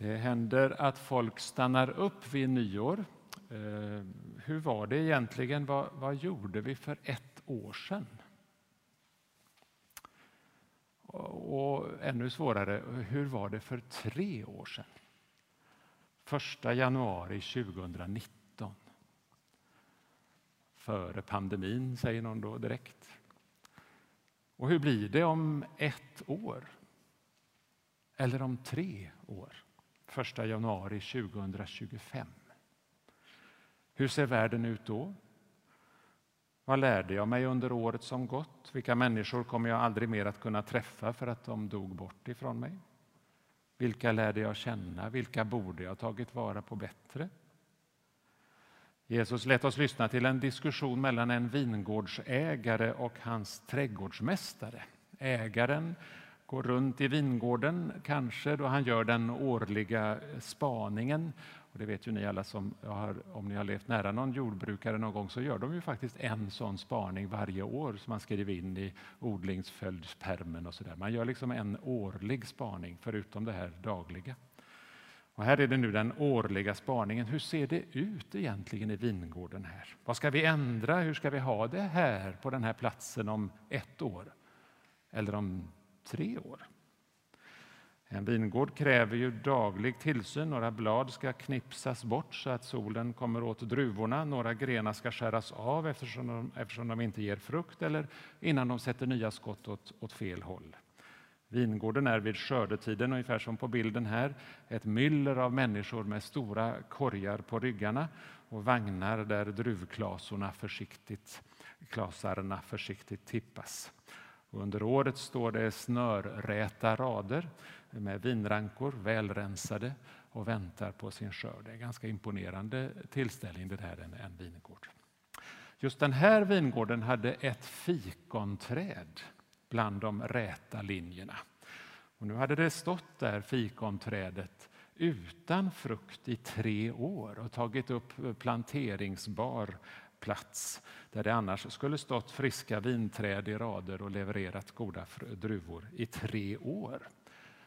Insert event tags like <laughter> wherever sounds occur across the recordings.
Det händer att folk stannar upp vid nyår. Eh, hur var det egentligen? Vad, vad gjorde vi för ett år sedan? Och ännu svårare, hur var det för tre år sedan? Första januari 2019. Före pandemin, säger någon då direkt. Och hur blir det om ett år? Eller om tre år? 1 januari 2025. Hur ser världen ut då? Vad lärde jag mig under året som gått? Vilka människor kommer jag aldrig mer att kunna träffa för att de dog bort ifrån mig? Vilka lärde jag känna? Vilka borde jag tagit vara på bättre? Jesus lät oss lyssna till en diskussion mellan en vingårdsägare och hans trädgårdsmästare. Ägaren går runt i vingården, kanske då han gör den årliga spaningen och det vet ju ni alla som har, om ni har levt nära någon jordbrukare någon gång så gör de ju faktiskt en sån spaning varje år som man skriver in i odlingsföljdspermen och så där. Man gör liksom en årlig spaning förutom det här dagliga. Och här är det nu den årliga spaningen. Hur ser det ut egentligen i vingården här? Vad ska vi ändra? Hur ska vi ha det här på den här platsen om ett år? Eller om tre år? En vingård kräver ju daglig tillsyn. Några blad ska knipsas bort så att solen kommer åt druvorna. Några grenar ska skäras av eftersom de, eftersom de inte ger frukt eller innan de sätter nya skott åt, åt fel håll. Vingården är vid skördetiden, ungefär som på bilden här, ett myller av människor med stora korgar på ryggarna och vagnar där druvklasorna försiktigt, klasarna försiktigt tippas. Och under året står det snörräta rader med vinrankor, välrensade och väntar på sin skörd. Det är en ganska imponerande tillställning det här, en, en vingård. Just den här vingården hade ett fikonträd bland de räta linjerna. Och nu hade det stått där, fikonträdet, utan frukt i tre år och tagit upp planteringsbar plats där det annars skulle stått friska vinträd i rader och levererat goda druvor i tre år.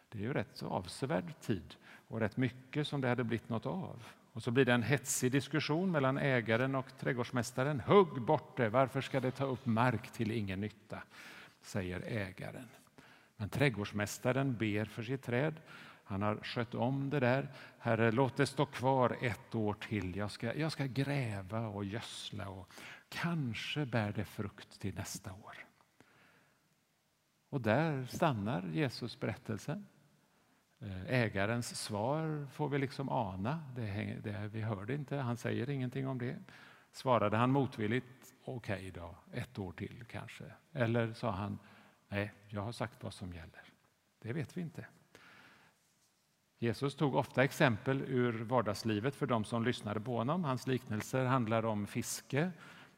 Det är ju rätt avsevärd tid och rätt mycket som det hade blivit något av. Och så blir det en hetsig diskussion mellan ägaren och trädgårdsmästaren. Hugg bort det, varför ska det ta upp mark till ingen nytta? säger ägaren. Men trädgårdsmästaren ber för sitt träd. Han har skött om det där. Herre, låt det stå kvar ett år till. Jag ska, jag ska gräva och gödsla och kanske bär det frukt till nästa år. Och där stannar Jesus berättelsen. Eh, ägarens svar får vi liksom ana. Det, det, vi hörde inte, han säger ingenting om det. Svarade han motvilligt, okej okay då, ett år till kanske. Eller sa han, nej, jag har sagt vad som gäller. Det vet vi inte. Jesus tog ofta exempel ur vardagslivet för de som lyssnade på honom. Hans liknelser handlar om fiske,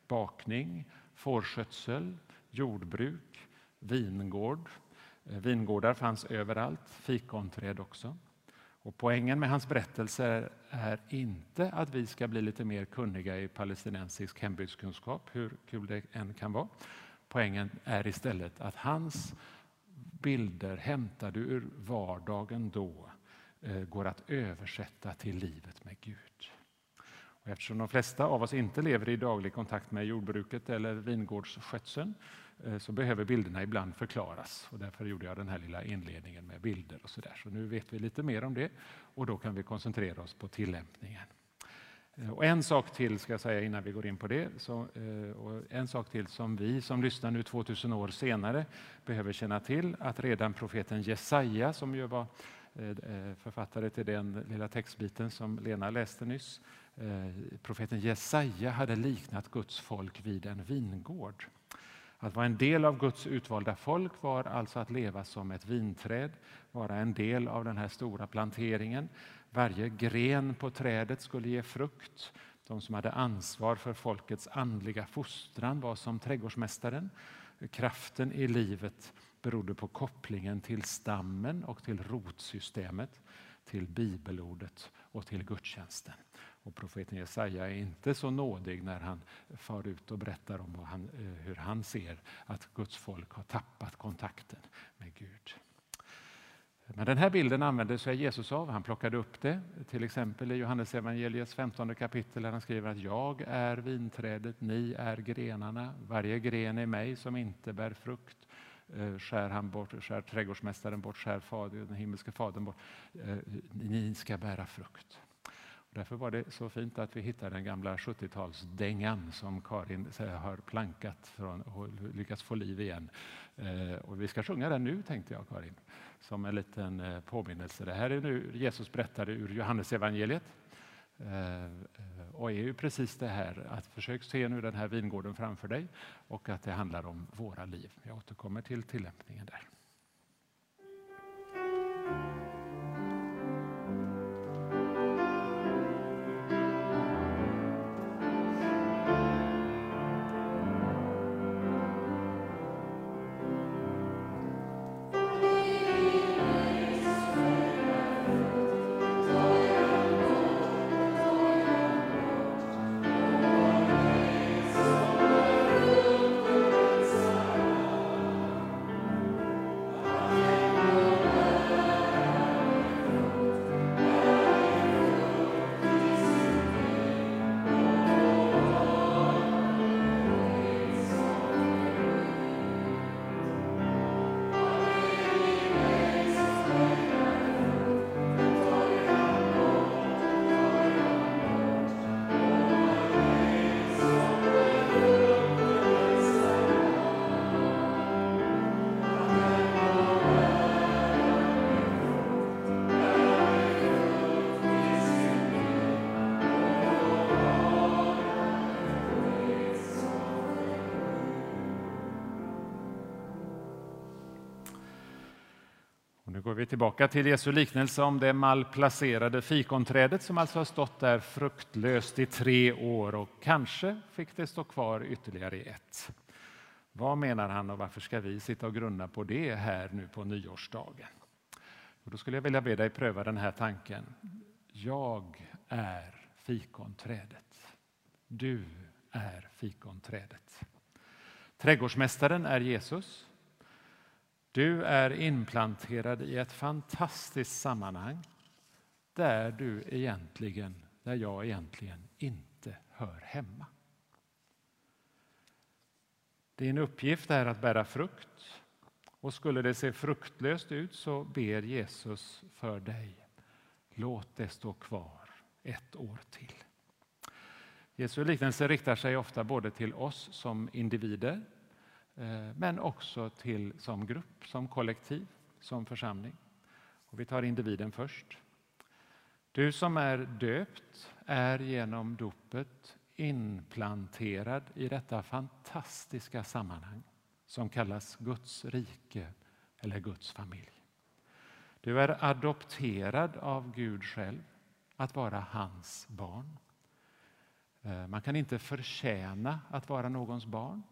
bakning, fårskötsel, jordbruk, vingård, eh, vingårdar fanns överallt, fikonträd också. Och poängen med hans berättelser är inte att vi ska bli lite mer kunniga i palestinensisk hembygdskunskap, hur kul det än kan vara. Poängen är istället att hans bilder hämtade ur vardagen då Eh, går att översätta till livet med Gud. Och eftersom de flesta av oss inte lever i daglig kontakt med jordbruket eller vingårdsskötseln eh, så behöver bilderna ibland förklaras. Och därför gjorde jag den här lilla inledningen med bilder. och Så, där. så nu vet vi lite mer om det och då kan vi koncentrera oss på tillämpningen. Eh, och en sak till ska jag säga innan vi går in på det. Så, och en sak till som vi som lyssnar nu 2000 år senare behöver känna till att redan profeten Jesaja som ju var Eh, eh, författare till den lilla textbiten som Lena läste nyss. Eh, profeten Jesaja hade liknat Guds folk vid en vingård. Att vara en del av Guds utvalda folk var alltså att leva som ett vinträd, vara en del av den här stora planteringen. Varje gren på trädet skulle ge frukt. De som hade ansvar för folkets andliga fostran var som trädgårdsmästaren. Kraften i livet berodde på kopplingen till stammen och till rotsystemet, till bibelordet och till gudstjänsten. Och profeten Jesaja är inte så nådig när han far ut och berättar om han, eh, hur han ser att Guds folk har tappat kontakten med Gud. Men den här bilden använde sig Jesus av. Han plockade upp det, till exempel i Johannes evangeliets 15 kapitel där han skriver att jag är vinträdet, ni är grenarna. Varje gren i mig som inte bär frukt Eh, skär han bort, skär trädgårdsmästaren bort, skär fader, den himmelske fadern bort. Eh, ni ska bära frukt. Därför var det så fint att vi hittade den gamla 70-talsdängan som Karin eh, har plankat från och lyckats få liv igen. Och vi ska sjunga den nu, tänkte jag, Karin, som en liten påminnelse. Det här är nu Jesus berättade ur Johannesevangeliet. Eh, eh, och är ju precis det här att försök se nu den här vingården framför dig och att det handlar om våra liv. Jag återkommer till tillämpningen där. Vi tillbaka till Jesu liknelse om det malplacerade fikonträdet som alltså har stått där fruktlöst i tre år och kanske fick det stå kvar ytterligare ett. Vad menar han och varför ska vi sitta och grunna på det här nu på nyårsdagen? Och då skulle jag vilja be dig pröva den här tanken. Jag är fikonträdet. Du är fikonträdet. Trädgårdsmästaren är Jesus. Du är inplanterad i ett fantastiskt sammanhang där du egentligen, där jag egentligen inte hör hemma. Din uppgift är att bära frukt och skulle det se fruktlöst ut så ber Jesus för dig. Låt det stå kvar ett år till. Jesu liknelse riktar sig ofta både till oss som individer Eh, men också till, som grupp, som kollektiv, som församling. Och vi tar individen först. Du som är döpt är genom dopet inplanterad i detta fantastiska sammanhang som kallas Guds rike eller Guds familj. Du är adopterad av Gud själv att vara hans barn. Eh, man kan inte förtjäna att vara någons barn.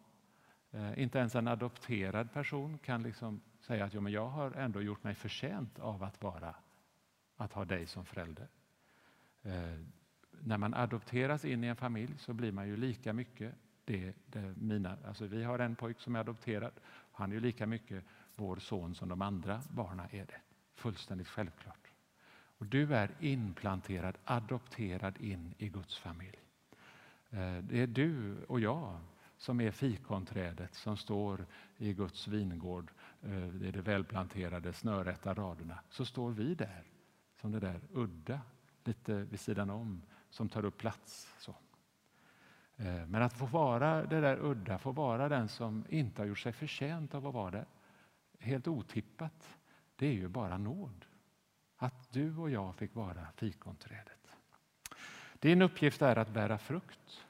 Eh, inte ens en adopterad person kan liksom säga att jo, men jag har ändå gjort mig förtjänt av att, vara, att ha dig som förälder. Eh, när man adopteras in i en familj så blir man ju lika mycket det, det mina, alltså vi har en pojk som är adopterad. Han är ju lika mycket vår son som de andra barnen är det. Fullständigt självklart. Och du är inplanterad, adopterad in i Guds familj. Eh, det är du och jag som är fikonträdet som står i Guds vingård, eh, I de välplanterade snörrätta raderna, så står vi där som det där udda, lite vid sidan om, som tar upp plats. Så. Eh, men att få vara det där udda, få vara den som inte har gjort sig förtjänt av att vara där, helt otippat, det är ju bara nåd. Att du och jag fick vara fikonträdet. Din uppgift är att bära frukt.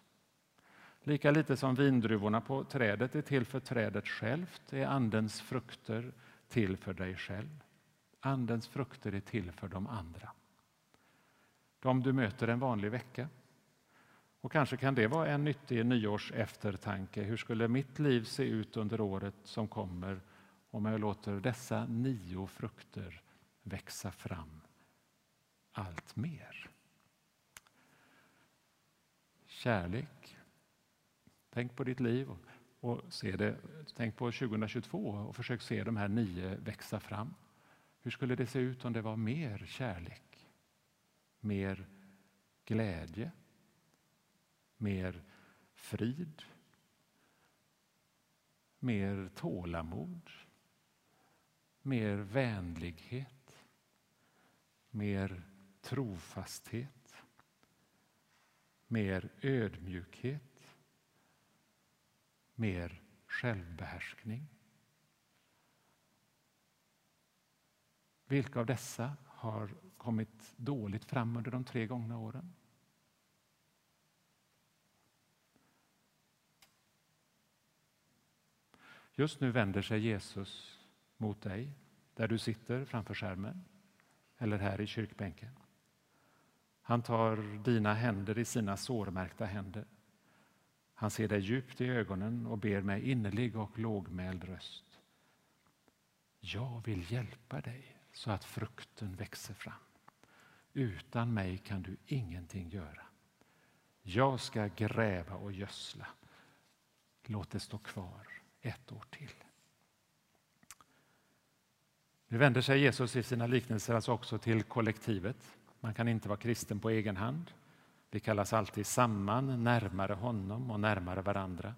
Lika lite som vindruvorna på trädet är till för trädet självt är Andens frukter till för dig själv. Andens frukter är till för de andra. De du möter en vanlig vecka. Och Kanske kan det vara en nyttig nyårs eftertanke. Hur skulle mitt liv se ut under året som kommer om jag låter dessa nio frukter växa fram allt mer? Kärlek, Tänk på ditt liv och se det. Tänk på 2022 och försök se de här nio växa fram. Hur skulle det se ut om det var mer kärlek, mer glädje, mer frid, mer tålamod, mer vänlighet, mer trofasthet, mer ödmjukhet, mer självbehärskning. Vilka av dessa har kommit dåligt fram under de tre gångna åren? Just nu vänder sig Jesus mot dig där du sitter framför skärmen eller här i kyrkbänken. Han tar dina händer i sina sårmärkta händer. Han ser dig djupt i ögonen och ber med innerlig och lågmäld röst. Jag vill hjälpa dig så att frukten växer fram. Utan mig kan du ingenting göra. Jag ska gräva och gödsla. Låt det stå kvar ett år till. Nu vänder sig Jesus i sina liknelser alltså också till kollektivet. Man kan inte vara kristen på egen hand. Vi kallas alltid samman, närmare honom och närmare varandra.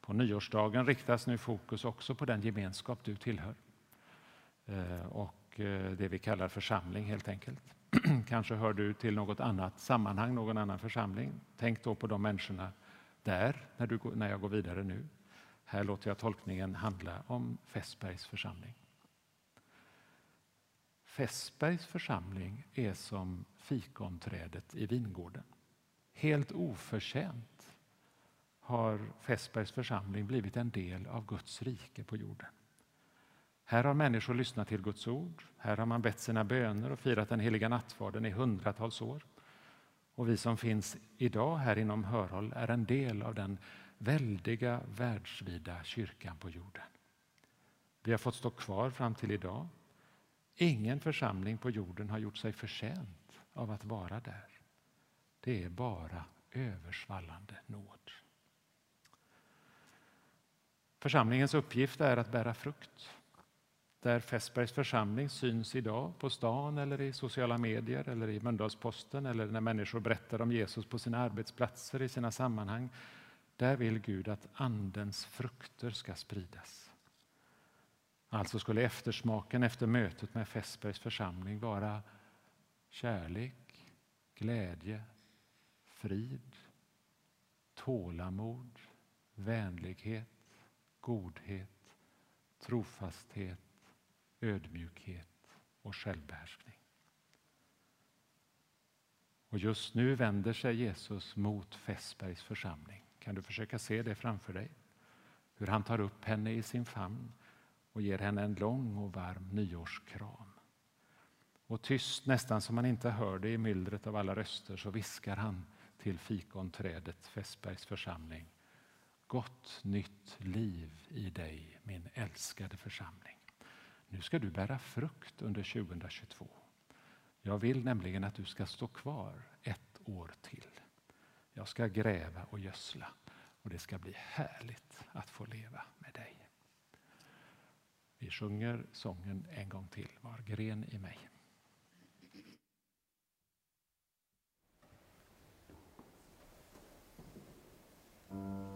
På nyårsdagen riktas nu fokus också på den gemenskap du tillhör. Eh, och eh, det vi kallar församling helt enkelt. <clears throat> Kanske hör du till något annat sammanhang, någon annan församling. Tänk då på de människorna där när, du, när jag går vidare nu. Här låter jag tolkningen handla om Fässbergs församling. Fässbergs församling är som fikonträdet i vingården. Helt oförtjänt har Fässbergs församling blivit en del av Guds rike på jorden. Här har människor lyssnat till Guds ord, här har man bett sina böner och firat den heliga nattvarden i hundratals år. Och vi som finns idag här inom hörhåll är en del av den väldiga världsvida kyrkan på jorden. Vi har fått stå kvar fram till idag. Ingen församling på jorden har gjort sig förtjänt av att vara där. Det är bara översvallande nåd. Församlingens uppgift är att bära frukt. Där Fässbergs församling syns idag på stan eller i sociala medier eller i Mölndalsposten eller när människor berättar om Jesus på sina arbetsplatser i sina sammanhang där vill Gud att Andens frukter ska spridas. Alltså skulle eftersmaken efter mötet med Fässbergs församling vara kärlek, glädje, frid, tålamod, vänlighet, godhet, trofasthet, ödmjukhet och självbehärskning. Och just nu vänder sig Jesus mot Fässbergs församling. Kan du försöka se det framför dig? Hur han tar upp henne i sin famn och ger henne en lång och varm nyårskram. Och tyst, nästan som man inte hör det i myllret av alla röster, så viskar han till fikonträdet Fässbergs församling. Gott nytt liv i dig, min älskade församling. Nu ska du bära frukt under 2022. Jag vill nämligen att du ska stå kvar ett år till. Jag ska gräva och gödsla och det ska bli härligt att få leva med dig. Vi sjunger sången en gång till, Var gren i mig. Mm.